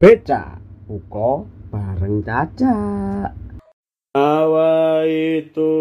Beca buka bareng Caca. Awa itu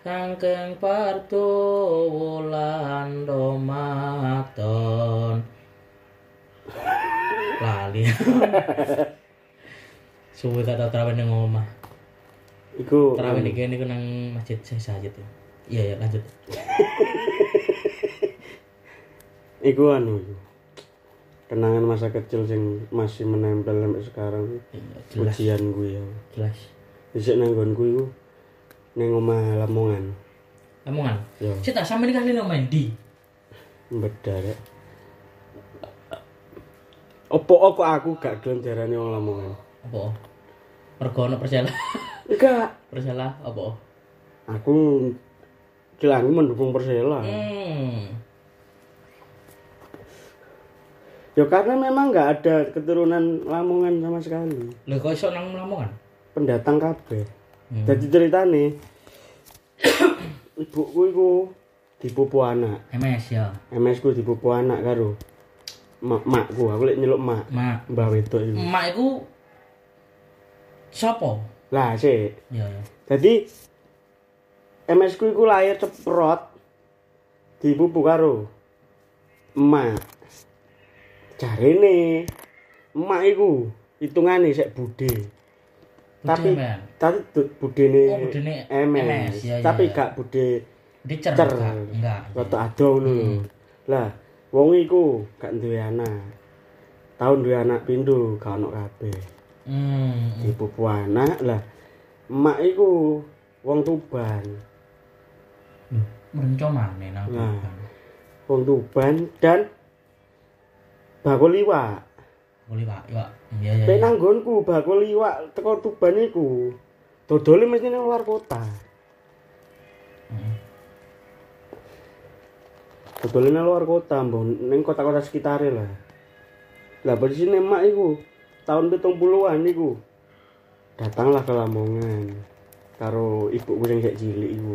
kangkeng partu wulan Ramadan. Lali. Suwe kata terawih ning omah. Iku. Terawih nih kene nang masjid saya saja tuh iya ya lanjut. Iku anu. Kenangan masa kecil sing masih menempel sampai sekarang. Iya, jelas. Ujian gue ya. jelas. Dhisik nang nggonku ning omah Lamongan. Lamongan. Ya, Sik tak sampe kali nang main di. bedar. Opo opo aku gak gelem jarane wong Lamongan. Apa? Mergo ono Persela. Enggak, Persela apa? aku kilangi mendukung Persela. Hmm. Ya karena memang nggak ada keturunan Lamongan sama sekali. Lho kok iso nang Lamongan? Pendatang kabeh. Hmm. Jadi ceritane ibuku iku dipupu anak. MS ya. MS ku dipupu anak karo mak makku. Aku lek nyeluk mak, Mak. mbah wedok iku. Emak iku sapa? Lah sik. Ya ya. Jadi MS ku iku lahir ceprot dipupu karo emak. Jarene emak iku hitungane sik budhe. Tapi tapi budene Oh, budene MS, ya, tapi ya. gak budhe dicer. cer. enggak? Rada ado ngono lho. Lah, wong iku gak duwe anak. Tahun duwe anak pindho gak ono kabeh. Hmm. Dipupu anak lah. Emak iku wong Tuban. Lho, Merenco maneh nang Nah. Wong Tuban dan bakul iwak. Pak. Ya. Iya ya. Nek nang nggonku bakul iwak teko Tuban iku dodole mesti nang luar kota. Dodole nang luar kota, mbah ning kota-kota sekitare lah. Lah posisine emak iku tahun 70-an iku datanglah ke Lamongan karo ibuku sing sik cilik iku.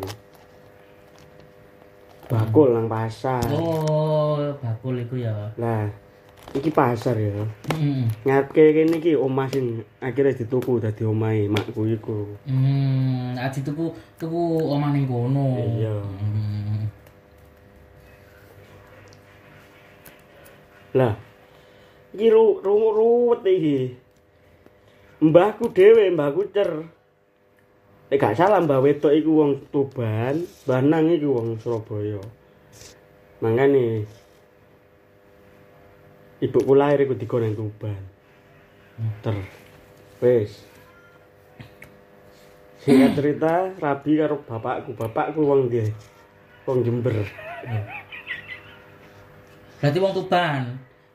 Bakul nang pasar. Oh, bakul iku ya. Lah, iki pasar ya. Hmm. Ngarepe kene iki omah sing akhirnya dituku dadi omahe makku iku. Hmm, aji tuku tuku omah ning kono. Iya. Hmm. Lah, iki ru ru- ruwet iki. Mbahku dhewe, mbahku cer. Nek gak salah mbah wedok iku wong Tuban, mbah Nang iku wong Surabaya. Mangane ibuku lahir iku dikon nang Tuban. Ter. Wis. Singkat cerita, rabi karo bapakku. Bapakku wong ndi? Wong Jember. Berarti wong Tuban.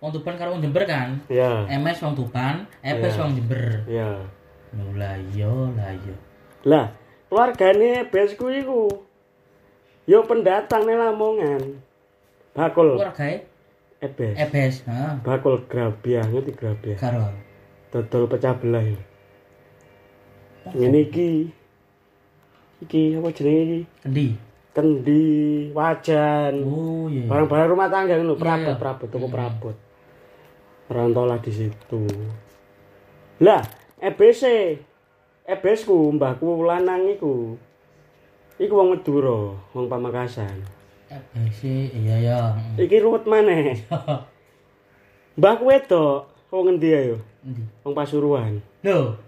Wong Tuban karo wong Jember kan? Ya. MS wong Tuban, EPS Iya. wong Jember. Ya. Lho lah iya, lah iya. Lah, keluargane besku iku yo pendatang ning Lamongan. Bakul Keluargae ebes. EPS, ha. Bakul grabiah ngerti grabiah. Karo. Dodol pecah belah. Ngene iki. Iki apa jenenge iki? Kendi. Kendi, wajan, Oh iya. barang-barang rumah tangga ngono, Iya, perabot, perabot, toko perabot. Rantaulah di situ. Lah, EBC. EBSku mbahku lanang iku. Iku wong Madura, wong Pamekasan. EPS iya ya. Iki ruwet maneh. Mbahku wedok, wong endi ayo? Endi? Wong Pasuruan. Lho,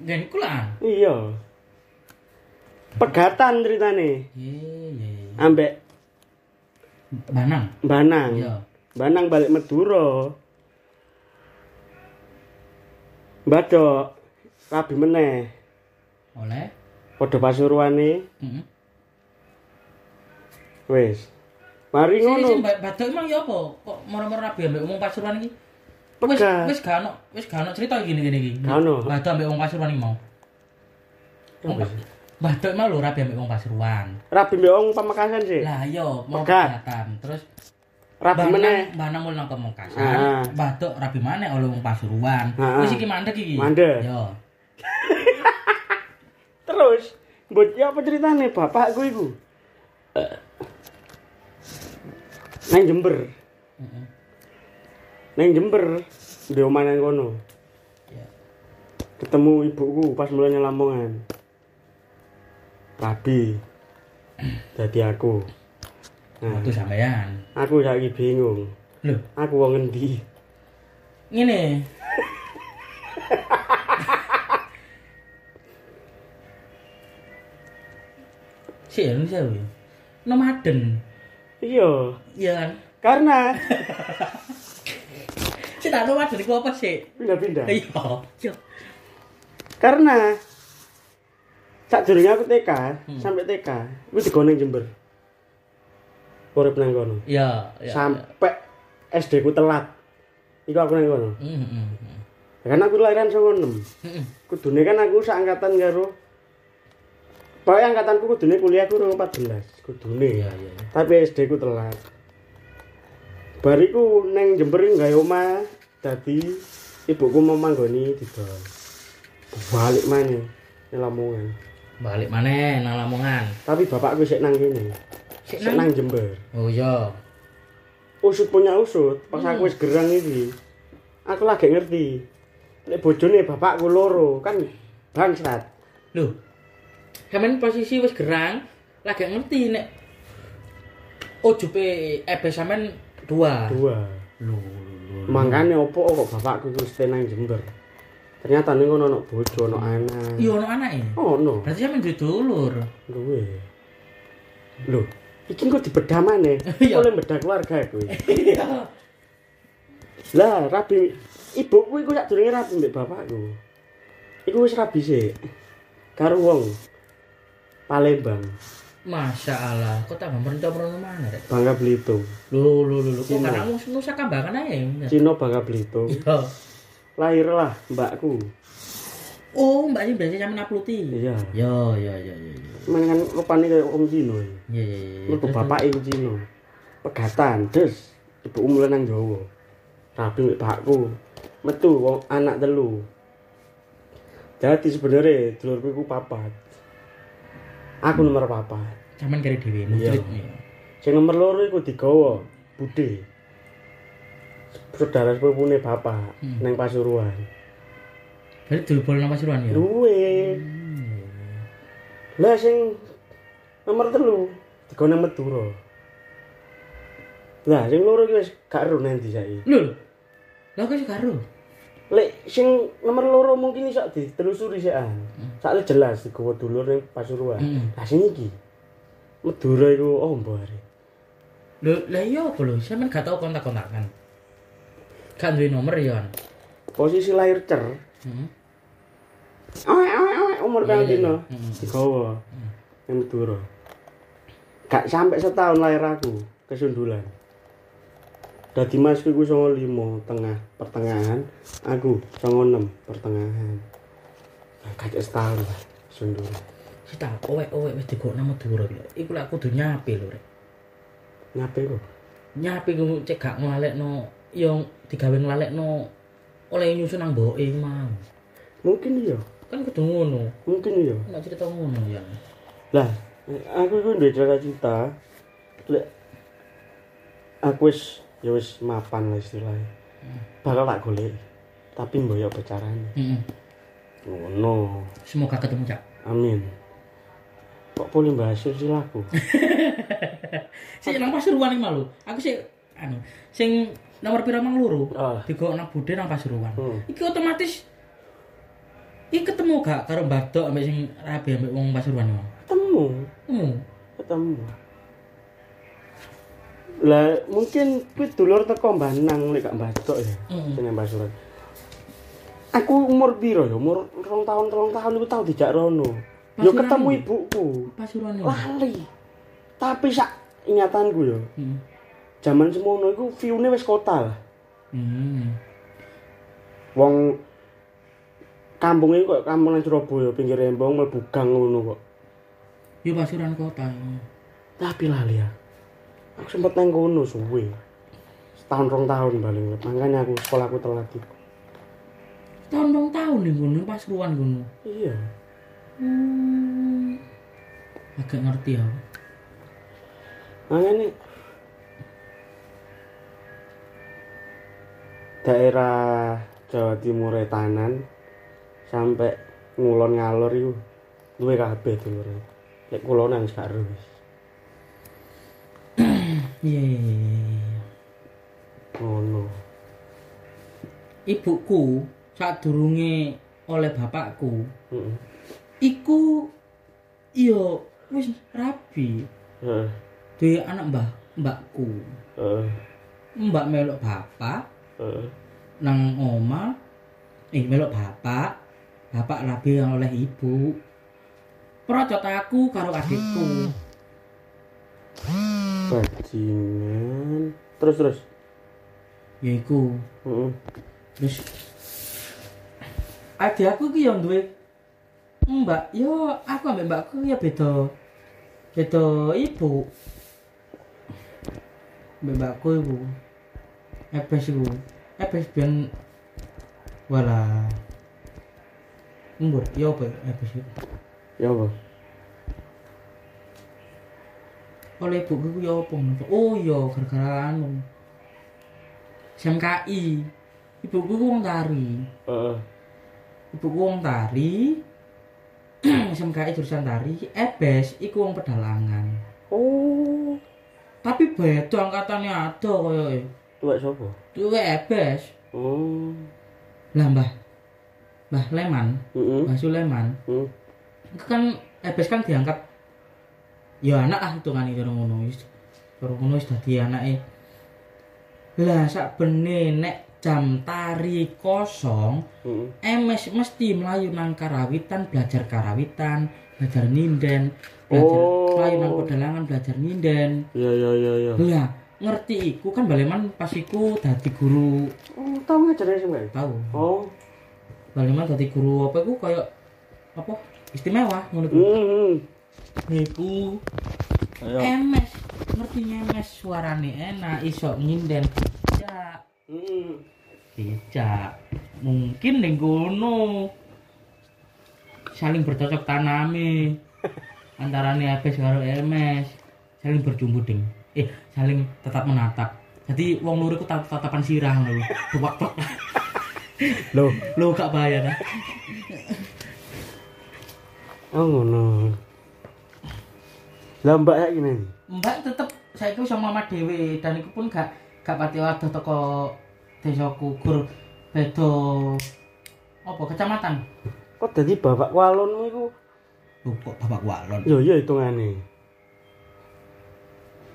ngen kulaan. Iya. Pegatan ceritane. Iya. Ambek Banang. Banang. Iya. Banang balik Madura. Mbadok rabi meneh. Oleh. Padha pasuruane Heeh. Wis. Mari Sing sing ngono. ba- badok emang ya apa? Kok moro-moro rabi ambek wong Pasuruan iki? Wis Pegah. wis gak ono, wis gak ono cerita iki ngene iki. Gak ono. Badok ambek wong Pasuruan iki mau. Pa- Badok emang lho rabi ambek wong Pasuruan. Rabi mbek wong Pamekasan sih. Lah iya, mau Pegah. pegatan. Terus Rabi meneh. Mbah nang nang Pamekasan. Ah. Badok rabi maneh oleh wong Pasuruan. Ah. Wis iki mandek iki. Mandek. Yo. Terus, mbok ya apa ceritane bapakku iku? Nang Jember. Nang Jember, di omah nang kono. Ketemu ibuku pas mulai Lamongan. Rabi. Dadi aku. Nah, Waktu sampean. aku saiki bingung. Lho, Aku wong ngendi? ngene. Si Indonesia lho. Nomaden. Iya, Iya kan? karena Si tak nomaden iku apa sih? pindah-pindah. Iya. Yo. Karena sak durunge aku TK, Hmm. sampai TK, wis digone Jember. Urip nang kono. Iya, iya. Sampai SD ku telat. Iku aku nang kono. Heeh, heeh. Kan aku lahiran 96. Heeh. Kudune kan aku seangkatan karo Pokoknya angkatanku kudune kuliah ku 14, kudune. Iya, iya. Tapi SD ku telat. Bariku neng Jember gawe omah dadi ibuku mau manggoni didol. Balik maneh nang Lamongan. Balik maneh nang Lamongan. Tapi bapakku sik nang kene. Sik Sik nang. Jember. Oh iya. Usut punya usut, pas aku wis gerang iki. Aku lagi ngerti. Nek bojone bapakku loro kan bangsat. Lho. Sampeyan posisi wis gerang, lagi ngerti nek ojupe ebe sampean dua. Dua. Lho. Mangkane opo kok bapakku iku stay nang Jember. Ternyata ning kono ono bojo, ono anak. Iya ono anake. Ono. Berarti sampean duwe dulur. Luwe. Lho, iki kok dibedah maneh. Iya. Oleh bedah keluarga. Iya. Lah, rabi ibuku iku sak durunge rabi mbek bapakku. Iku wis rabi sik. Karo wong Palembang, Masya Allah, kok tambah merenca-merenca mana rek? Bangka Belitung. Lho, lho, lho, lho, kok kan kamu nusa kambangan aja ya? Cina Bangka Belitung. Iya. Lahirlah mbakku. Oh, mbak ini biasanya sampe napluti. Iya. Yo, yo, yo, yo. Cuman kan rupane kaya wong Cina. Iya, iya, iya. Mergo Terus, bapak iku Cina. Pegatan, des. Ibuku mulai nang Jawa. Rabi mbek bakku. Metu wong anak telu. Jadi sebenarnya dulurku papat. Aku nomor papat. Sampean kari dhewe mujrid. Sing nomor loro iku digawa Bude. Saudara sepupune bapak Hmm. nang Pasuruan. Berarti dulbol nang Pasuruan ya? Duwe. Lah sing nomor telu digawa nang Madura. Lah sing loro iki wis gak ero nanti saiki. Lho. Lah kok sih karo? Lek sing nomor loro mungkin iso ditelusuri sekan. Soalnya jelas digawa dulur ning Pasuruan. Hmm. Lah sing iki Madura iku ombo are. Lho, lah iya apa lho? Sampean gak tau kontak-kontakan. Gak duwe nomor ya. Posisi lahir cer. Heeh. Awek awek awek umur kang dino. Hmm. Digawa. Yang Madura. Gak sampai setahun lahir aku kesundulan. Dadi masku iku 95 tengah pertengahan, aku 96 pertengahan. Nah, Gak setahun lah kesundulan. Si tak owek-owek wis digok nang Madura lho. Iku lak kudu nyape lho rek. Ngapain kok? Nyape ku cek gak nglalekno yo digawe nglalekno oleh nyusun nang mboke mau. Mungkin iya, Kan kudu ngono. mungkin iya. Nek cerita ngono ya. Lah, aku iku duwe cita-cita. Lek aku wis ya wis mapan lah istilahnya. Bakal tak golek. Tapi mboyo becarane. Heeh. Ngono. Semoga ketemu cak. Amin. Kok boleh bahas sih laku? Sik nang Pasuruan iki malu. Aku sik anu sing nomor pira mang loro. Ah. Digok nang Bude nang Pasuruan. Hmm. Iki otomatis Iki ketemu gak karo Mbadok ambek sing rabi ambek wong Pasuruan iki. Ketemu, Ketemu. ketemu. Lah mungkin kuwi dulur teko Mbah Nang lek gak Mbadok ya. Heeh. Sing Pasuruan. Aku umur piro ya? Umur rong tahun, telung tahun iku tau dijak rono. Yo ketemu ibuku. Pasuruan ya. Lali. Tapi sak ingatanku yo, Hmm. jaman semono iku view-ne wis kota lah. Hmm. Wong kampung iki kok kampung nang Surabaya pinggir embong mlebu gang ngono kok. Yo Pasuruan kota. Tapi lali ya. Aku sempet nang kono suwe. Setahun rong tahun paling. Makanya aku sekolahku telat iku. Tahun dong tahun nih gunung Pasuruan gunung. Iya. Hmm. Agak ngerti ya. Makanya daerah Jawa Timur Tanan sampai ngulon ngalor iku luwe kabeh dulure. Lek kulonan gak ero wis. Iya. Ngono. Ibuku saat durunge oleh bapakku, Heeh. Iku iya wis rabi. Heeh. Duwe anak mbah mbakku. Heeh. Mbak melok bapak Heeh. nang oma eh melok bapak bapak rabi yang oleh ibu Procot aku karo adikku Bajingan. Terus terus. yaiku Heeh. terus adik aku ki yo duwe mbak yo aku ambek mbakku ya beda beda ibu mbak mbakku ibu ebes ibu ebes ben wala Mbur, yo apa ebes ibu Ya apa? oleh ibuku ya apa ngono to? Oh iya gara-gara anu. SMKI. Ibuku ku wong tari. Heeh. Ibuku wong tari. SMKI jurusan tari, Ebes iku wong pedalangan. Oh. Tapi beda angkatannya ada koyo Tuwek sapa? Tuwe Ebes. Oh. Lah Mbah. Mbah Leman. Mbah Suleman. Heeh. Itu kan Ebes kan diangkat ya anak ah hitungan itu ngono wis. Karo ngono wis dadi anake. Lah sak bene nek jam tari kosong, Heeh. MS mesti melayu nang karawitan, belajar karawitan, belajar ninden, belajar Oh. melayu nang pedalangan, belajar ninden. Iya iya iya iya. Lah ngerti iku kan baleman pas iku dadi guru Oh, tau ngajari sih, Mbak? tahu. Oh. Baleman dadi guru apa iku kayak apa istimewa ngono iku. Hmm. Iku Ayo. MS ngerti nyemes suarane enak iso nyinden bijak Hmm. bijak mungkin ning kono saling bercocok tanami antarane Abes karo MS saling berjumbuding eh saling tetap menatap jadi wong loro ku tat- tatapan sirah ngono lho tuwak tok Loh, lho gak bayar ah. oh ngono. Lah Mbak ya gini. Mbak tetep saya itu sama mama dewe dan itu pun gak gak pati waduh toko desaku gur beda apa kecamatan Kok dadi bapak walonmu iku? Loh, kok bapak walon Yo iya hitungane.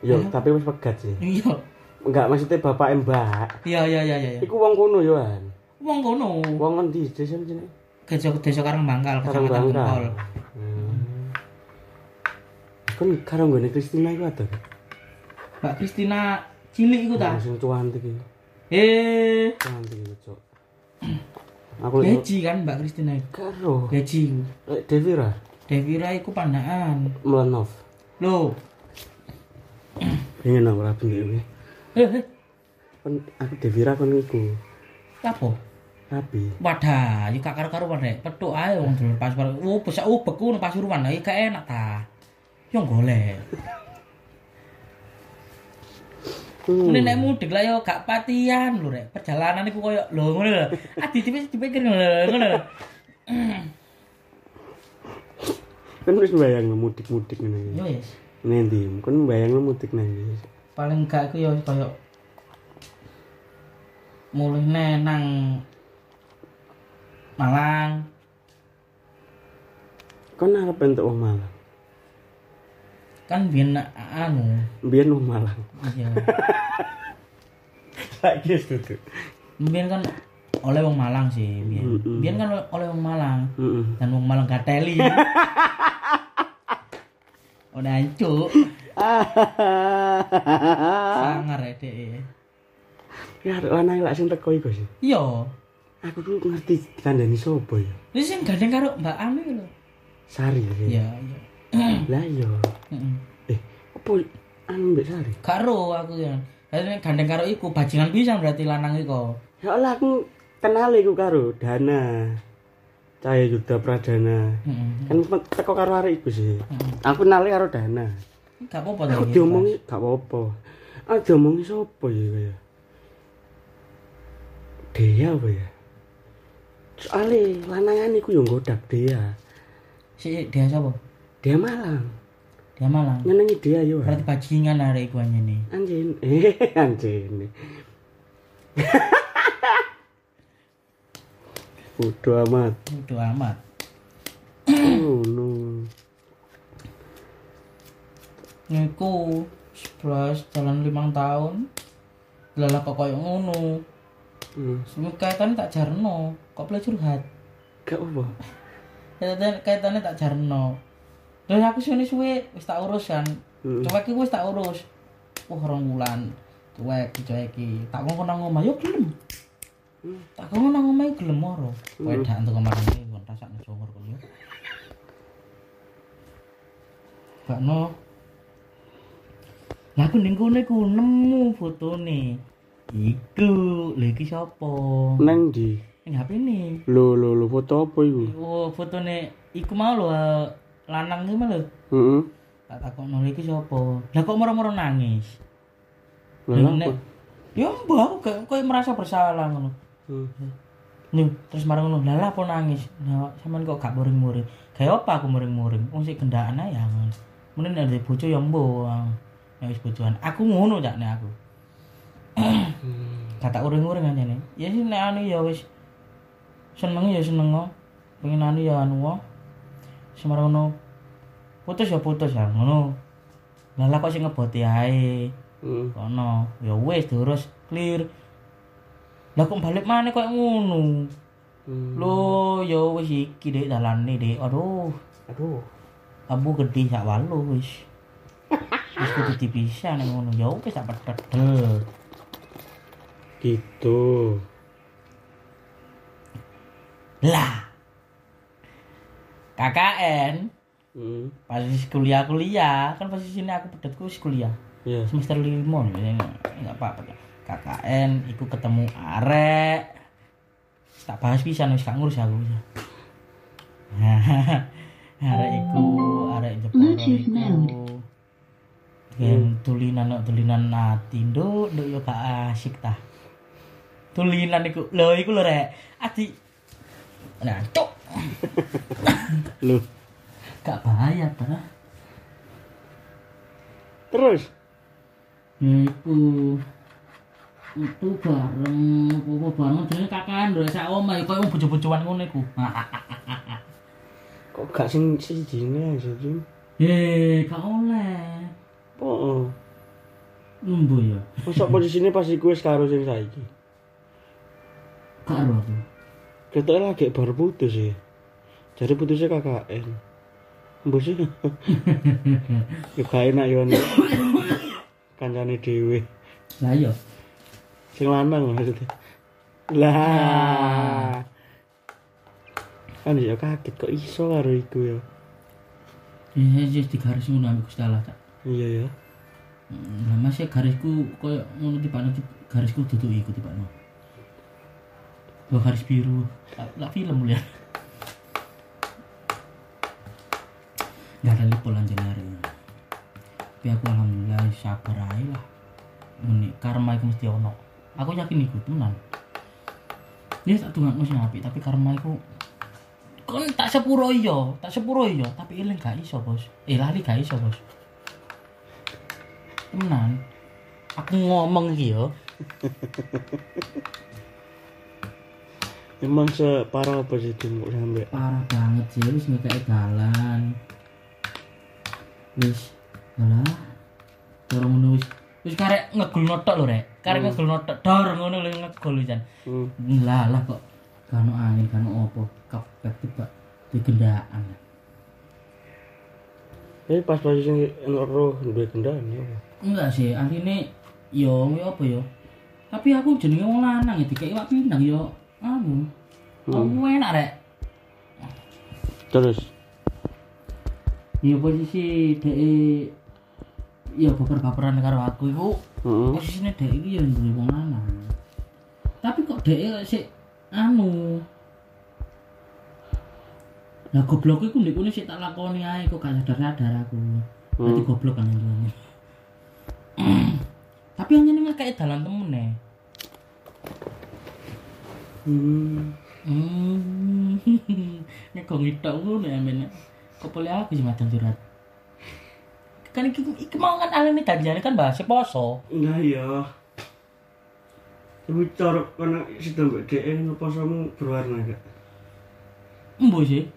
Yo, Hah? tapi wis pegat sih. iya Enggak maksudnya bapak Mbak. iya iya iya iya Iku wong kono yo an. wong kono Wong ngendi desa jenenge? desa desa Karang Bangkal Karang kecamatan Bangkal. Hmm. Kan karo nggone Kristina iku ada. Mbak Kristina cilik iku ta Sing cuantik iki. eh Cuantik iki, Cok. Aku Beji kan Mbak Kristina iku karo iku lek Devira Devira iku pandaan Melanov. lho Pengen aku rapi dhewe. eh eh Kan aku Devira kon iku. apa Rapi. Wadah, yuk gak karo-karuan rek. Petuk ae wong dulur pas Oh, bisa ubek ku nang Pasuruan iki gak enak ta. Yo golek. Hmm. Nek mudik lah yo gak patian lho rek. Perjalanan iku koyo lho ngono lho. Adi dipikir dipikir ngono lho, ngono. Kan wis bayang mudik-mudik ngene Yo wis. Nendi, kan bayang mudik nang. Paling gak iku yo koyo mulih nang Malang. Kon arep entuk Malang. Kan biyen anu. Mbiyen wong Malang. Iya. Wis duduk. Mbiyen kan oleh wong Malang sih biyen. Mm-mm. Biyen kan oleh wong Malang. Heeh. Dan wong Malang gateli. Udah hancur. Sangar ya dek. Ya lanang lak sing teko iku sih. Iya. Aku tuh ngerti kandhani sapa ya. Ini sing gandeng karo Mbak Ami lho. Sari ya. Iya, iya. Lah iya. Heeh. Eh, apa anu mbek Sari? Karo aku ya. Jadi gandeng karo iku bajingan pisan berarti lanang iku. Ya Allah aku kenal iku karo Dana. Cahaya Yuda Pradana. Kan teko karo arek iku sih. Aku kenal karo Dana. Gak apa-apa Aku tadi. diomongi gak apa-apa. Ah diomongi sapa ya kaya? Dea apa ya? Soale lanangan iku yo nggodak Dea. Si dia sapa? Dea Malang. Dia Malang. Nyenengi Dea yo. Berarti bajingan arek iku nih. Anjing. Eh, anjing. Bodoh amat. Udah amat. Oh no. Niku 11 jalan limang tahun. Lala kok koyo ngono. Hmm. Semua kaitannya tak jarno. Kok boleh curhat? Gak apa. Kaitannya, kaitannya tak jarno. Dan aku suwe suwe wis tak urus kan. Hmm. Cuek iki wis tak urus. Wah rong wulan. Cuek cuek iki. Tak kongkon nang omah yo gelem. Tak kongkon nang omah gelem moro. Wedaan tuh kemarin iki kon rasakne jongor kon yo. Gak no. Lah aku ning kono iku nemu fotone. Iku, lha iki sapa? Nang di. Ning HP ne. Lo lo lo foto apa iku? Oh, fotone iku mau lho eh, lanang iki mah lho. Heeh. Tak takokno lha iki sapa? Lah kok moro-moro nangis? Lah Nek-? Ya mbak aku kayak kayak merasa bersalah ngono. Hmm. Nih, terus marang ngono, lah lah apa nangis? Nah, sampean kok gak muring-muring. Kayak apa aku muring-muring? Wong sik gendaan ae ya. Mending nek ndek bojo ya mbok. Ya wis bojoan. Aku ngono jakne aku. Kata uring-uring aja nih. Ya sih nek anu ya wis seneng ya seneng kok. Pengen anu ya anu kok. Semarang ngono. Putus ya putus ya ngono. Lah kok sing ngeboti ae. Hmm. kono ya wis terus clear lah kok balik mana kok ngono Hmm. lo ya wis iki dek dalane dek aduh Aduh. abu gede sak walu wis wis kudu dipisah nek ngono ya wis tak pedel Gitu. lah KKN Hmm. pas kuliah kuliah kan pas sini aku pedetku wis kuliah. Ya. semester lima nih nggak apa-apa. KKN iku ketemu arek. Tak bahas bisa wis gak ngurus aku bisa arek iku arek Jepara iku. yang tulinan no, tulinan ati nduk nduk yo gak asik tah tulinan iku lho iku lho rek. Ati. Nah cuk Loh. Gak bahaya ta Terus Iku itu bareng apa bareng jenenge kakan lho sak omah koyo wong bojo-bojoan ngono iku. kok gak sing sijine sih, Jim? Eh, gak oleh. Oh. Embo ya. Masa posisine pas iku wis karo sing saiki. Gak ero aku. Ketoke lagi baru putus ya. Jadi putusnya KKN. Mbok sih. ya gak enak yo kancane dhewe. Lah iya. Sing lanang maksudnya. Lah. Kan ya kaget kok iso karo iku ya. Ya wis digaris ngono ambek Gusti Allah tak. Iya ya. Lah masih garisku koyo ngono tipane garisku duduk iku tipane. Dua garis biru. Tak film lihat. Gak ada lipo lanjut hari ini. Tapi aku alhamdulillah sabar aja lah. Muni karma itu mesti ono. Aku yakin iku tenan. Dia tak tunggu mesti api, tapi karma itu kon tak sepuro iyo, tak sepuro iyo, tapi eling gak iso bos. Eh lali gak iso bos. Tenan. Aku ngomong iki yo. Emang separah apa sih Jim kok sampe Parah banget sih wis ngekek dalan. Wis alah. Cara ngono wis wis karek ngegul notok lho rek. karek ngegolno tok dor ngono lho ngegol jan. Hmm. Lah lah kok kano angin kano opo kabeh tiba digendaan. Ini pas posisi ero duwe kendaan ya. Enggak sih, artine yo yo apa yo. Tapi aku jenenge wong lanang ya dikek iwak pindang yo anu. Aku enak rek. Terus Yo posisi dhek yo baper-baperan karo aku iku heeh. posisine dhek iki yo duwe wong lanang. Tapi kok dhek sik anu Lah goblok iku ndek kene sik tak lakoni ae kok gak sadar-sadar aku. Nanti goblok kan ini. Tapi hanya nih kayak dalan temen nih. Hmm. Hmm. Nek kok ngitok ngono ya men. Kok boleh aku sih macam curhat. Kan iki iki mau kan alene janjane kan bahasa poso. Nah iya. Tapi cara kono sida mbek dhek ngono posomu berwarna gak? Embo sih.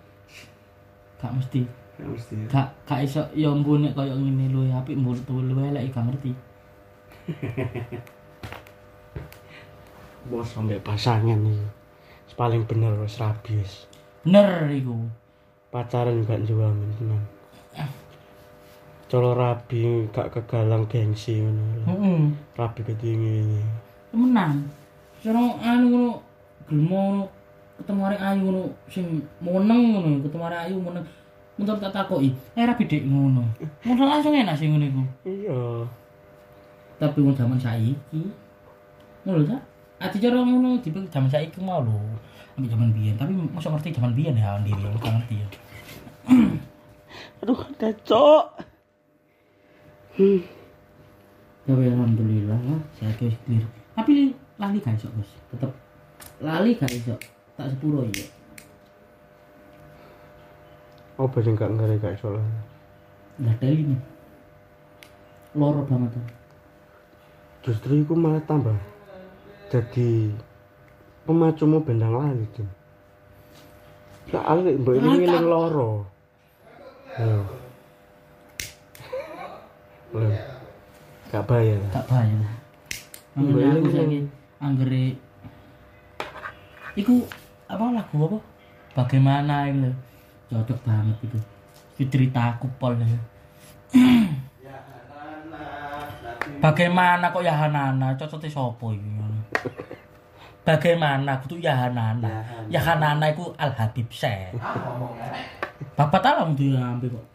Gak mesti. Gak mesti ya. Gak gak iso ya embo nek koyo ngene luwe apik embo tuwa luwe elek gak ngerti. Bos sampai pasangan nih. Paling bener wis rabi wis. Bener iku. Pacaran gak njuamin tenan. Colo rabi gak kegalang gengsi ngono. Heeh. Rabi ketinggi. temenan sono anu ngono gelmo ngono ketemu arek ayu ngono sing moneng ngono ketemu arek ayu moneng mentor tak takoki eh rapi dek ngono ngono langsung enak sih ngono iku Iya. tapi wong zaman saiki ngono ta ati cara ngono tipe zaman saiki mau lho ambil zaman biyen. Tapi mosok ngerti zaman biyen ya diri aku gak ngerti ya. Aduh, kacok. Hmm. tapi alhamdulillah lah saya wis clear. Tapi lali gak iso bos tetep lali gak iso. Tak sepuro ya Apa sing gak ngeri gak iso lah. nggak ada ini. Loro banget tuh Justru iku malah tambah jadi pemacumu bendang lali, Dim. Soalnya mbak ini ngiling tak- loro. Gak bayar. gak bayar. Mbak aku ini saiki anggere. Iku apa lagu apa? Bagaimana itu cocok banget itu. Cerita aku pol ya. Bagaimana kok ya Hanana cocoknya sopo iki bagaimana? Kudu ya Hanana. Ya Hanana. Iku Al Habib Syekh Bapak tahu dia ambil kok?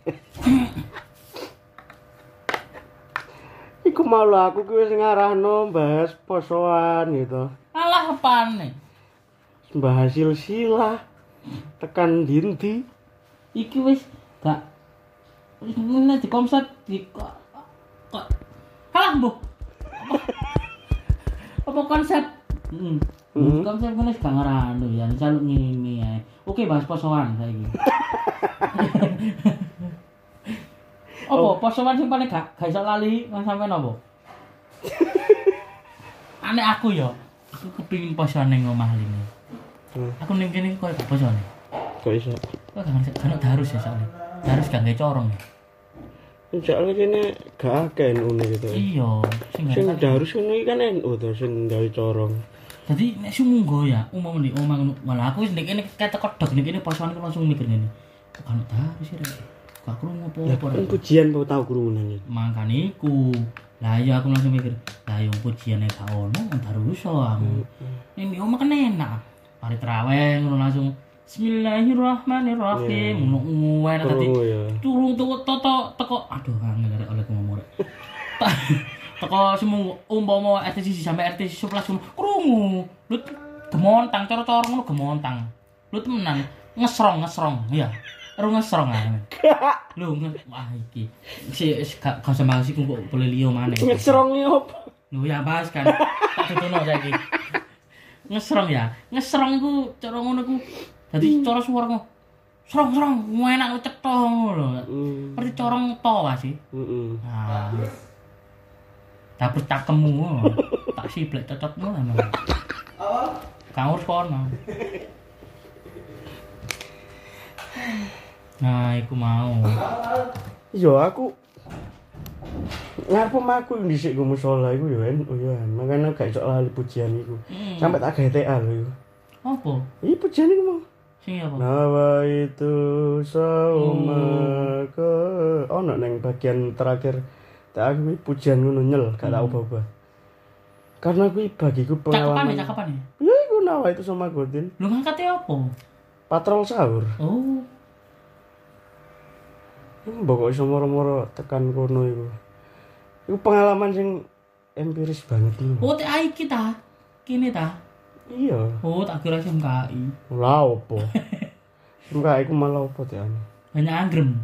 Iku malu aku kuwi sing ngarahno bahas posoan gitu. alah nih Bahas silsilah. Tekan dinti. iki wis gak wis ngene di konsep di kok kok. Kalah mbok apa, apa konsep hmm. Hmm. konsep ngene wis gak ngerano ya selalu ngene ya oke bahas posoan saiki apa posoan sing paling gak gak iso lali nang sampean apa aneh aku ya aku kepingin posoan ning omah ini Hmm. aku ning kene koyo gak posoan Kok iso? Kok gak ngerti, kan harus ya soalnya. Harus gak nge corong ya. Soalnya kene gak akeh NU gitu. Iya, sing Sing harus iki kan NU to sing gawe corong. Dadi nek sumunggo ya, umum di omah ngono. Malah aku wis ndek kene kata kodok ndek kene posoan aku langsung mikir ngene. Kok kan harus ya. Rek? Gak krungu Lah apa-apa. kan Rek. pujian kok tau kerumunan iki. Makane iku. Lah iya aku langsung mikir, lah yo pujiane gak ono harus aku. Ning di omah kan enak. Mari terawih ngono langsung Bismillahirrahmanirrahim. Ngono Krungu ya. turung teko toto teko aduh kangen arek oleh ngomong rek. teko semua umpama RT sisi sampai RT 11 ngono krungu. Lu gemontang cara-cara ngono gemontang. Lu temenan ngesrong ngesrong ya. Ru ngesrong ae. Lu nge- wah iki si gak gak sama sih kok boleh liyo maneh. Ngesrong opo? Lu ya bahas kan. Tak tutuno saiki. Ngesrong ya. Ngesrong iku cara ngono iku dadi cara suara ngono. Serong serong enak cetho ngono lho. Hmm. Seperti corong to sih. Heeh. Nah. Dapur cakemmu. tak siblek cocokmu lah. Mang. Kang urus kono. Nah, iku mau. Yo aku ngarep omahku dhisik ku musala iku ya en, oh ya makane gak iso lali pujian iku. Hmm. Sampai tak gawe TA lho iku. Apa? Iki pujian iku mau. Sing apa? Nawa itu saumaka. Ono neng bagian terakhir tak aku iki pujian ngono nyel, gak tau apa-apa. Karena kuwi bagiku Cakapan ya, pengalaman. cakapan ya. Ya iku nawa itu sama Godin. Lu ngangkatnya apa? Patrol sahur. Oh, Mbok iso moro-moro tekan kono iku. Iku pengalaman sing empiris banget lho. oh TAI kita. Kini ta. Iya. Oh, tak kira SMKI. Lah opo? Enggak iku malah opo ane. Banyak anggrem.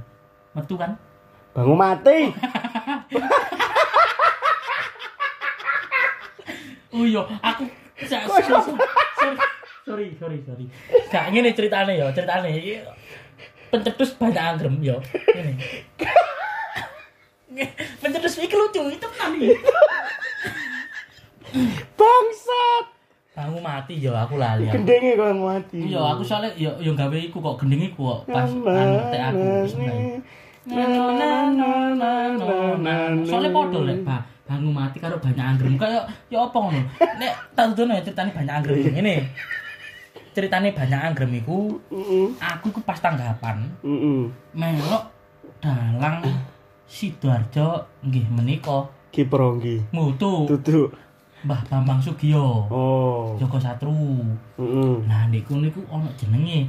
Metu kan? Bangun mati. Oh iya, aku sorry, sorry, sorry, sorry. Gak ngene ceritane ya, ceritane iki pencetus banyak anggrem ya. Ngene. Pencetus iki lucu, itu kan iki. Bangsat. Bangu mati ya aku lali. Gendenge kok mati. Iya, aku soalnya ya ya gawe iku kok gendeng iku kok pas anu tek aku sebenarnya. Soalnya podo lek ba, bangu mati karo banyak anggrem. Kayak ya apa ngono. Nek tak dudono ya ceritane banyak anggrem ngene. Ceritane banyak anggrem iku aku iku pas tanggapan Heeh. melok dalang Sidoarjo nggih menika Ki pronggi. mutu Duduk. Mbah Bambang Sugiyo. Oh. Joko Satru. Heeh. Nah, niku niku ana jenenge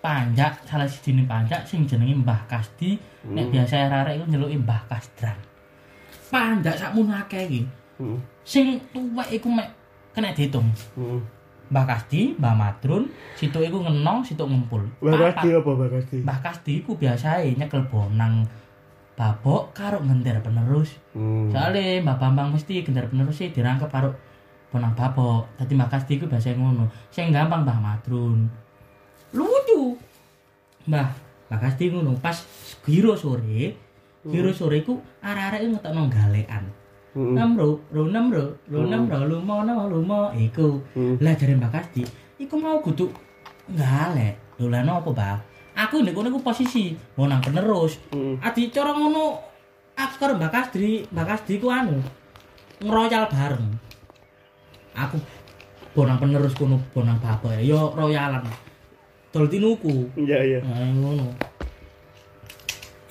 Panjak, salah sijine Panjak sing jenenge Mbah Kasdi. Nek biasa arek iku nyeluki Mbah Kasdran. Panjak sakmono akeh iki. Heeh. Sing tuwek iku mek kena diitung. Heeh. Mbah Kasdi, Mbah Madrun, situ iku ngenong, situ ngempul. Bakasti Papat. apa bakasti? Mbah Kasdi iku biasae nyekel bonang babok karo ngender penerus. Hmm. Soale Mbah Bambang mesti gendar penerus sih dirangkep karo bonang babok. Dadi Mbah Kasdi iku biasa ngono. Sing gampang Mbah Madrun. Lucu. Mbah, Mbah Kasdi ngono pas giro sore, giro sore iku arek-arek iku ngetokno galekan. Heeh. Namro, ro namro, ro namro, lumo nama lumo iku. Hmm. Lah jare Mbah Kasdi, iku mau kudu galek. Lho lah nopo, Mbah? Aku nek kono iku posisi bonang penerus. Heeh. Adi cara ngono aku karo Mbak Kasdi, Mbak Kasdi ku anu ngeroyal bareng. Aku bonang penerus kono bonang bapak ya yo royalan. Dol tinuku. Iya iya. Nah, ngono.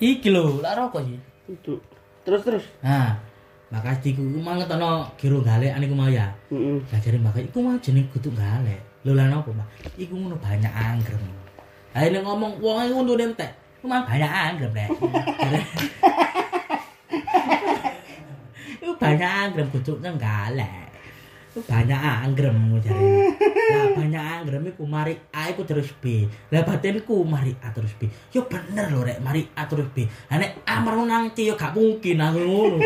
Iki lho, lak rokok iki. Duduk. Terus terus. Nah, Mbak Kasdi ku mang ngetono giro galek ane ku mau ya. Heeh. Lah jare Mbak Kasdi, iku mah jeneng kudu galek. Lho lah nopo, Mbak? Iku ngono banyak anggrem. Lah nek ngomong wong iku untuk entek, iku mah banyak anggrem, Rek. Iku banyak anggrem kudu nang galek. Banyak anggrem jare. Lah banyak anggrem iku mari A iku terus B. Lah batinku mari A terus B. Yo bener lho rek, mari A terus B. Lah nek A marang nang C yo gak mungkin aku ngono.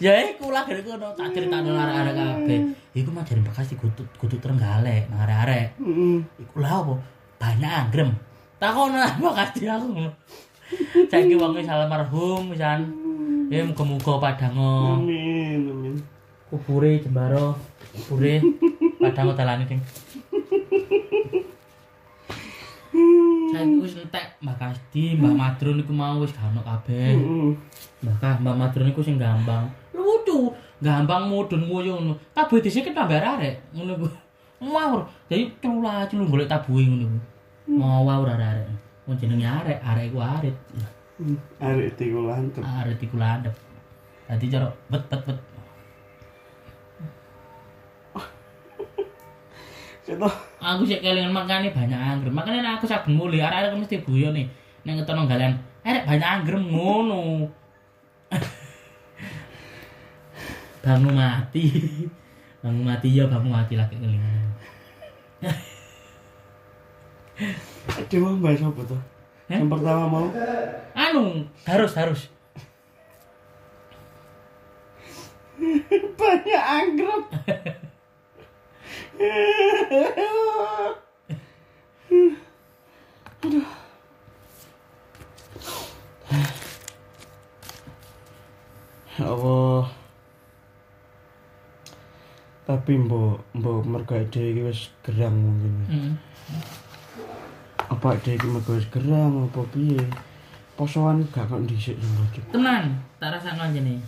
ya iku lah gak ngono tak critakno arek-arek kabeh. Iku mah jare bekas kudu kudu trenggalek nang arek-arek. Heeh. Iku lah apa? Banyak anggrem. Takon lah bekas aku. Saiki wong wis almarhum pisan. Ya muga-muga padango Amin amin. kubure jembaro kubure padango dalane sing Saiki wis entek Mbak Kasdi, Mbak Madrun iku mau wis gak ono kabeh. Heeh. Bahkan Mbak Madrun iku sing gampang. Lucu, gampang mudun nguyu ngono. Tabuhe dhisik tambah arek ngono iku. Ngawur. Jadi cula culu golek tabuhe ngono iku. Ngawur arek. Wong jenenge arek, arek iku arit. Arek tiku lancep. Arit iku landep. Dadi cara bet bet bet. Seto. Aku sik kelingan makane banyak anggrem. Makane aku saben muli arek-arek mesti guyon nih. Nek ngetono galian, arek banyak anggrem ngono. Bangu mati. Bangu mati ya bangu mati lagi kelingan. Dewa mbak apa tuh? Yang pertama mau Anu, harus harus. banyak anggrek. Ya Allah. Tapi mbok mbok mergo ade iki wis gerang mungkin. Heeh. Apa ade iki mergo wis gerang apa piye? posoan gak kok dhisik Cuk. Tenan, tak rasakno jenenge.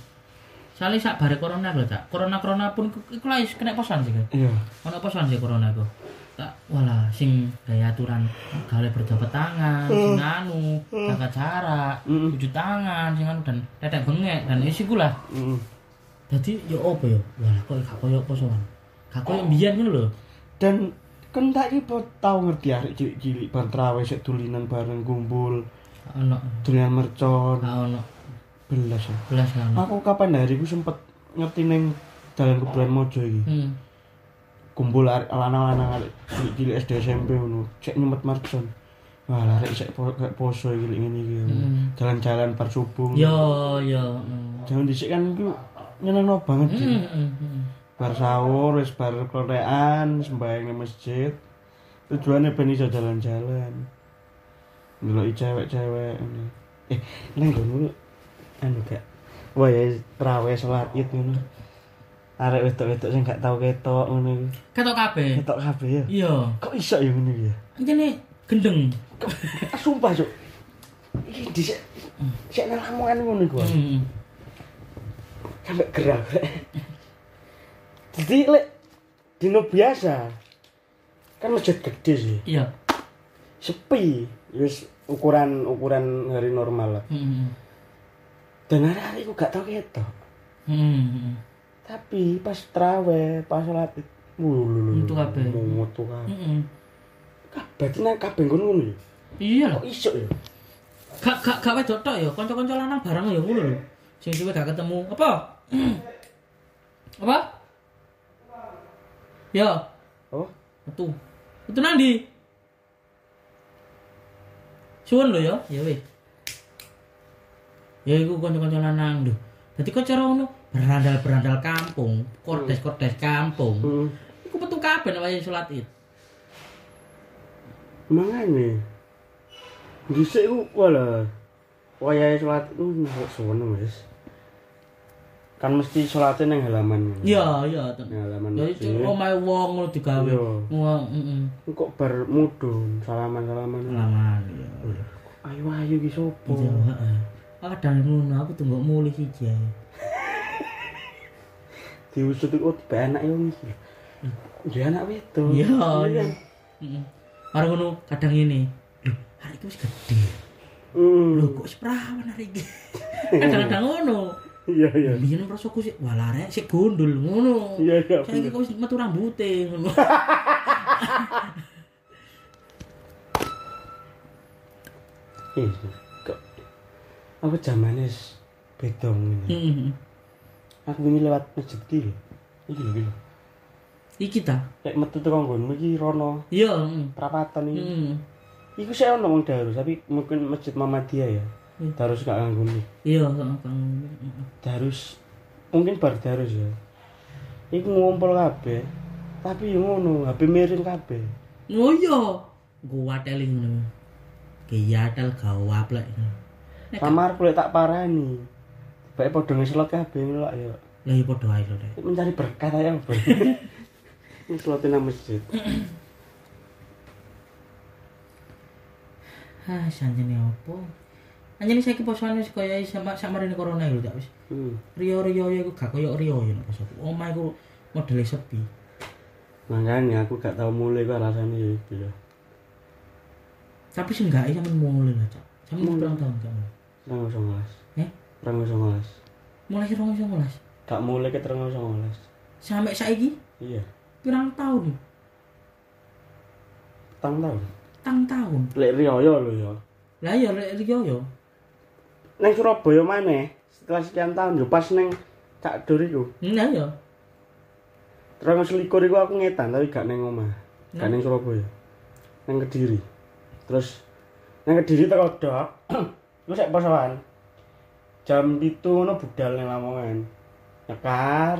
Soalnya sak bare corona lho, Cak. Corona-corona pun iku- wis kena posan sih, iya Ono posan sih corona iku. Tak walah sing gaya aturan gawe berjabat tangan, sing anu, jaga jarak, Mm. cuci tangan, sing anu dan tetek bengek dan isi lah. Mm. Dadi ya opo ya? Walah kok gak koyo posoan. Gak koyo mbiyen ngono lho. dan kan tak iki tau ngerti arek cilik-cilik bar traweh sik dulinan bareng kumpul Ono. dulinan mercon Gak ono. belas. Belas ono. aku kapan hari ku sempet ngerti neng dalan kuburan mojo iki Hmm. kumpul arek lanang-lanang arek cilik-cilik SD SMP ngono cek nyemet mercon wah arek sik po poso iki ngene iki Hmm. jalan-jalan bar subuh Yo yo. Hmm. jangan dhisik kan iku nyenengno banget. Hmm, hmm, hmm. Bar sahur wis bar klerekan sembahyang masjid. Tujuannya ben iso jalan-jalan. Ndeloki cewek-cewek ini eh nang ngono anu gak? Wah ya traweh salat id ngono. Arek wedok-wedok sing gak tau ketok ngono iki. Ketok kabeh. ketok kabeh ya. Iya. kok iso ya ngono ya? Anjene gendeng. Ah, sumpah cuk. Iki dhisik sik nang ngono iku Hmm. sampai gerak jadi lek dino biasa kan masjid gede sih Iya. sepi wis ukuran ukuran hari normal lah Hmm. dan hari-hari aku gak tau ketok Hmm. tapi pas traweh pas sholat wulu Mutu kabeh. mutu kabeh Hmm. kabeh nang kabeh ngono ngono ya Iya lho. kok iso ya Gak gak gak wedok tok ya, kanca-kanca lanang bareng ya ngono lho. Sing suwe gak ketemu. Apa? Apa? Ya, oh metu. Metu nandi? Suwun lho ya, ya wis. Ya iku kanca-kanca lanang lho. Dadi kok cara ngono berandal-berandal kampung, kordes-kordes kampung. hmm. Iku metu kabeh nek wayahe salat Id. mangane dhisik ku wala wayahe itu kok seneng wis kan mesti sholatnya nang halaman Iya, iya. nang halaman Ya itu omahe wong ngono digawe. Iya. Heeh. kok bar mudun salaman-salaman Laman ya. ayo ayo ki sopo Iya, heeh. Kadang ngono aku tunggu mulih siji ae. diusut itu oh tiba anak yo iki dia anak wedok Iya, iya. Heeh. Mari ngono kadang ini. Loh, hari iki wis gede. Hmm. Loh, kok wis perawan hari iki. Kadang-kadang ngono. Iya iya Biyen rasaku sik walah rek sik gondol ngono. iya iya Saiki kok wis metu rambute ngono. Ih, kok aku zamane wis beda ngene Heeh. aku wingi lewat masjid iki lho iki lho iki ta. kayak metu teko nggonmu iki rono Iya, heeh. perapatan iki Heeh. iku saya ono wong darus tapi mungkin masjid Muhammadiyah ya Hmm. Darus gak nganggo nih Iya. Heeh. darus mungkin bar darus ya iku ngumpul kabeh tapi yo ngono HP miring kabeh Oh iya. Gua teling ngono. Kiyatel gawap lek. Kamar kulit tak parani baik padha ngeslot kabeh lah ya Lah iya padha ae lho, mencari berkat aja apa ngeslotin nang masjid Ah, sanjane opo? Anjene saiki posoane wis kaya sama samarene corona lho, tak wis. hmm. Rio-rio iku gak kaya rio ya nek pas aku. Omah iku modele sepi. makanya aku gak tau mulai kok rasanya ya itu ya Tapi seenggaknya sampean mulai lah, Cak. Mulai. berapa tahun gak mulai? terang songolas Eh? terang songolas Mulai sih rong songolas. gak mulai ke terang songolas Sampai saiki iya pirang tahun? tang tahun Tang tahun. lek Rioyo lho ya Lah iya rek rio yo. Neng Surabaya mana setelah sekian tahun yo pas neng Cak Dur iku. Lah iya. terang selikur iku aku ngetan tapi gak neng omah. Gak neng Surabaya. Neng Kediri. Terus neng Kediri teko dok iku sek posoan jam itu ngono budal neng Lamongan. Nyekar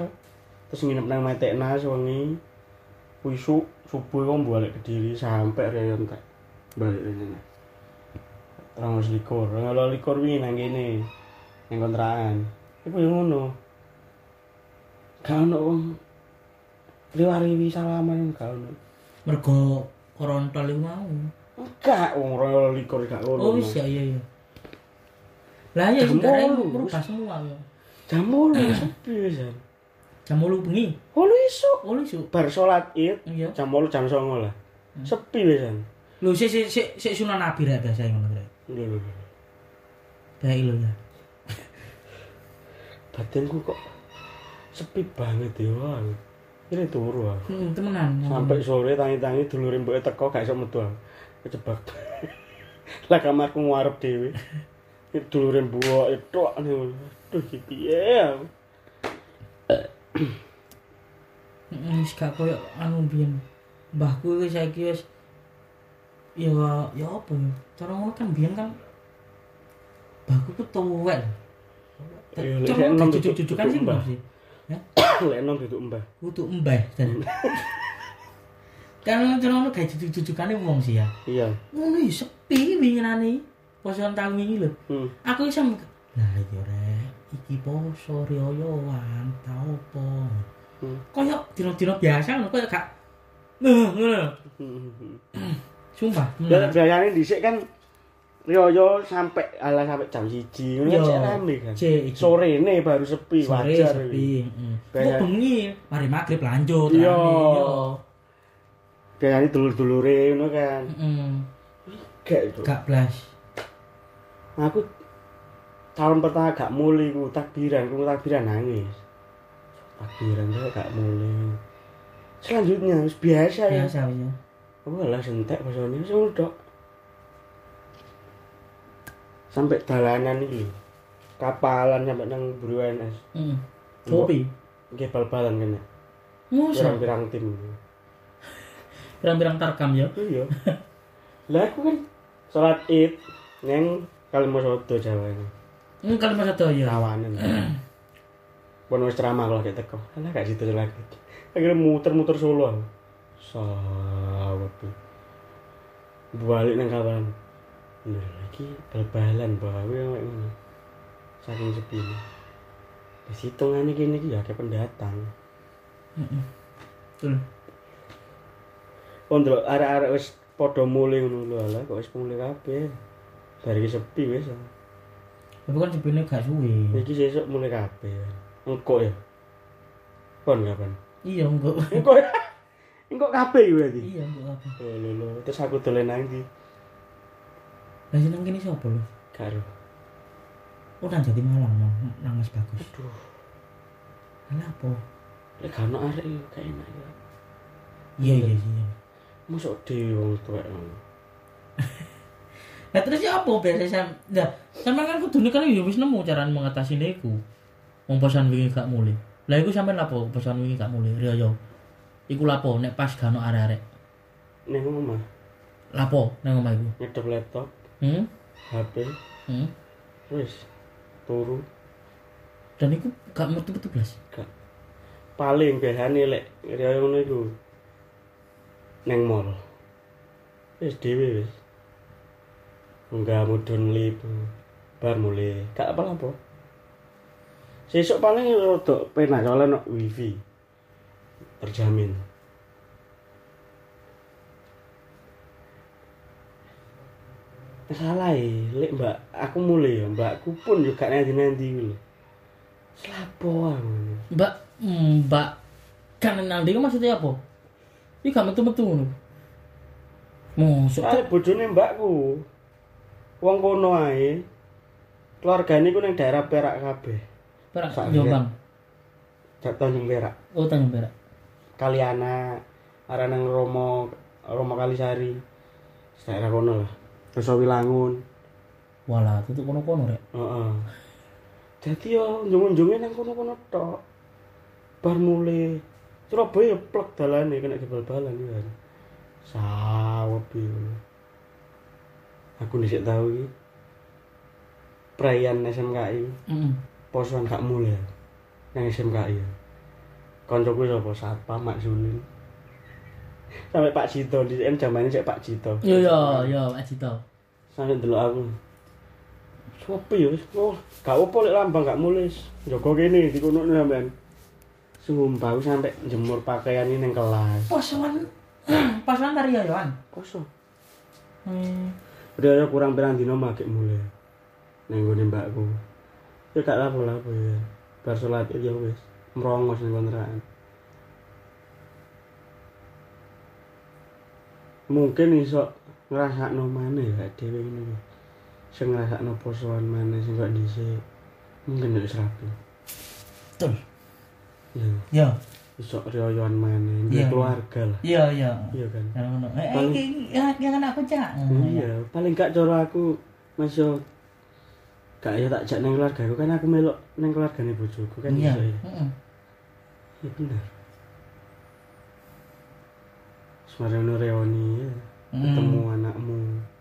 terus nginep nang Metekna sewengi. Wisu subuh iku balik Kediri sampai Riyo entek. Balik ini terang selikur kalau likur wingi nang kene nang kontrakan iku yo ngono gak ono wong riwariwi salaman gak ono Mergo korontol iku mau. enggak wong royo likur gak ono Oh wis ya iya iya. Lah ya wolu. merubah semua ya. Jam 8 sepi wisan. Jam 8 bengi. Oh isuk. Oh isu. Bar salat Id Iya. jam 8 jam 9 lah. Sepi wisan. Lho sik sik sik sunan nabi rek biasa ngono rek. Lho lho. lho. Baik lho ya. Batinku kok sepi banget ya. Ini turu aku. Hmm, temenan. Sampai sore tangi-tangi dulure mbok teko gak iso metu. aku. Kejebak. lah kamarku ngarep dhewe. Dulure mbok tok nih. Aduh iki piye aku. Heeh, wis gak koyo anu biyen. Mbahku iki saiki wis ya ya apa ya? Cara ngono kan biyen kan mbahku ku tuwek. Cara enom cucu-cucukan sih mbah. mbah sih. Ya, Lek enom duduk mbah. kudu mbah. dan. Kan cara ngono gawe cucu-cucukane wong sih ya. Iya. Ngono ya sepi winginane. Posoan tahun wingi lho. Hmm. Aku iso Nah, iya rek, iki poso rioyoan, ta opo. Hmm. Kayak dino-dino biasa ngono kayak gak ngono. Sumpah, Ya biasanya dhisik kan Rioyo sampai ala sampai jam 1 ngono kan cek rame kan. Sore ini baru sepi Sore wajar. sepi. heeh. Biasa- Kok bengi, mari maghrib lanjut. Iya. rame, yo. Biasanya dulur-dulure ngono kan. Heeh. Gak itu. Gak blas. Aku tahun pertama gak mulai ku takbiran, ku takbiran nangis. Takbiran tuh gak mulai. Selanjutnya wis biasa ya. Biasa ya. Aku lah sentek pas ini ngono tok. Sampai dalanan iki. Kapalan sampai nang Buru NS. Heeh. Kopi. Nggih bal-balan kena. Musa. Pirang-pirang tim. Pirang-pirang tarkam ya. Iya. Lah aku kan salat Id neng Kalimantan Jawa ini. Hmm, kalau masa tuh ya. Rawanan. Pun wis ceramah kalau kayak teko. Alah gak situ lagi. Akhirnya muter-muter Solo. Sawat. tuh. Balik nang kawan. Lha lagi bal-balan bae kayak ngono. Saking sepi. Wis hitungane kene iki ya kayak pendatang. Heeh. Betul. Oh ndelok arek-arek wis padha mulai ngono lho alah kok wis mulai kabeh. Bar iki sepi wis. Tapi kan sebenarnya gak suwe. Iki sesuk mulai kabeh. Engko ya. Pon kapan? Iya. Engko ya. Engko kabeh iki berarti. Iya, enggak apa. Oh lho lho, terus aku dolen nang ndi? Lah seneng kene sapa lho? Karo. Oh, nang Jati Malang, nang Mas Bagus. Aduh, Lah apa? lek gak ono arek yo gak enak ya. Iya, iya, iya. Mosok dhewe wong tuwek ngono. Lah terus ya apa biasa sam? Lah, sampean kan kudune kan ya wis nemu cara mengatasi niku. Wong posan wingi gak mulih. Lah iku sampean lapo posan wingi gak mulih? Riyo. Iku lapo nek pas gak ono arek-arek. Ning omah Lapo nang omah iku? nyedep laptop, Hmm? HP, Hmm? wis turu. Dan iku gak metu-metu blas. Gak. Paling biasane lek kaya ngono iku. Neng mall. Wis dhewe wis. Enggak mudun lip. Bar mulai. Gak apa-apa. Sesuk paling rada penak soalnya no wifi. Terjamin. Salah ya, lek mbak, aku mulai ya, mbakku pun juga nanti-nanti gitu. Selapo aku. Mbak, hmm, Mbak kan nang ndi maksudnya apa? Iki gak metu-metu ngono. Mosok Soale bojone mbakku. Wong kono ae. Keluargane ku ning daerah Perak kabeh. perak Jombang. Jak Tanjung Perak. Oh, Tanjung Perak. Kaliana, arah Romo, Romo Kalisari. Daerah kono lah. Terus Wilangun. Walah, tutup kono-kono rek. Heeh. Dadi yo njung-njunge nang kono-kono tok. Bar mulai Surabaya ya plek dalane kena jebal-balan ya. Sawep iki. Aku dhisik tau iki. Perayaan SMKI. Heeh. posoan gak mulai nang SMKI ya. Koncoku sapa Satpam Mak Zulin. Sampai Pak Cito di kan zamane cek Pak Cito. Yo yo yo, Pak Cito. Sampai delok aku. Sopi ya, oh, gak apa lek lambang gak mulus. Jogo kene di kono sampean. Sumpah sampai jemur pakaian ini nang kelas. Posoan. Posoan tari yoyoan. Kosong. Hmm. Udah kurang pirang dino make mulai. ning nggone mbakku. Ya gak lapo-lapo ya. Bar salat ya wis merongos ning kontrakan. Mungkin iso ngrasakno maneh ya dhewe ngene. Sing ngrasakno posoan maneh sing kok dhisik. Mungkin ya wis rapi. Betul. Ya, Ya. iso riyoyan maneh, duwe Iya. keluarga lah. Iya, iya. Iya kan? Ya ngono. Eh, Paling- ya jangan aku cak. Iya, paling gak cara aku Mas yo gak ya tak jak nang keluarga kan aku melok nang keluargane bojoku kan Iya. iso ya. Heeh. Iya bener. Semarang reoni ya. Hmm. Ketemu anakmu.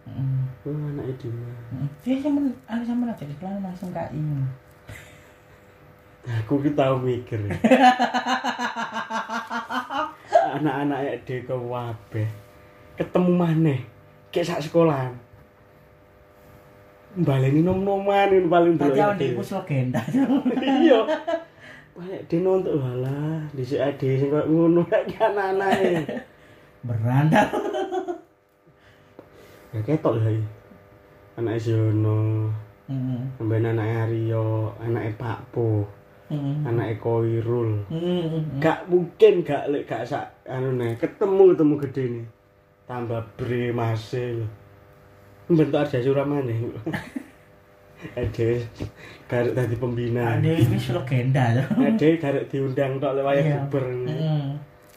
Heeh. Oh, anaknya di mana? Heeh. Dia sama aku sama aja di kelas langsung KI. Aku ki tau mikir. ya. Anak-anak dia ke wabe. Ketemu maneh. Kayak sak sekolahan. Baleni nom-noman ini paling Tadi dulu. awak di pus legenda. iya banyak dia nonton walah di si ade sing koyo ngono lagi anak-anake Berandal. ya ketok lah iki anak Siono Heeh. sampeyan anak Aryo anak Pak Po Heeh. anak Koirul Heeh. gak mungkin gak lek gak sak anu nih ketemu ketemu gede nih tambah bre masih bentuk arja suramane Ade garek tadi pembina Ada ini legenda. Ade garek diundang tok lek wayah Iya. buber Heeh.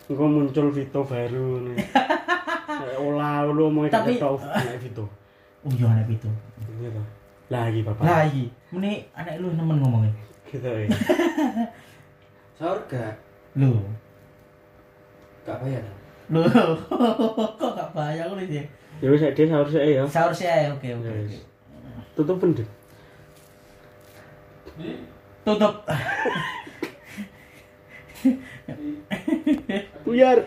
Engko muncul Vito baru nih. Olah lu mau Tapi- Tapi... tau anak Vito. Oh iya anak. Iya toh. Lagi bapak. Lagi. Ini anak lu nemen ngomongnya. Gitu ya. Sahur gak? Lu. Gak bayar. Lu kok gak bayang lu sih. Ya wis dia sahur sih ya. Sahur sih aja, oke oke. Ya oke. तो द तू यार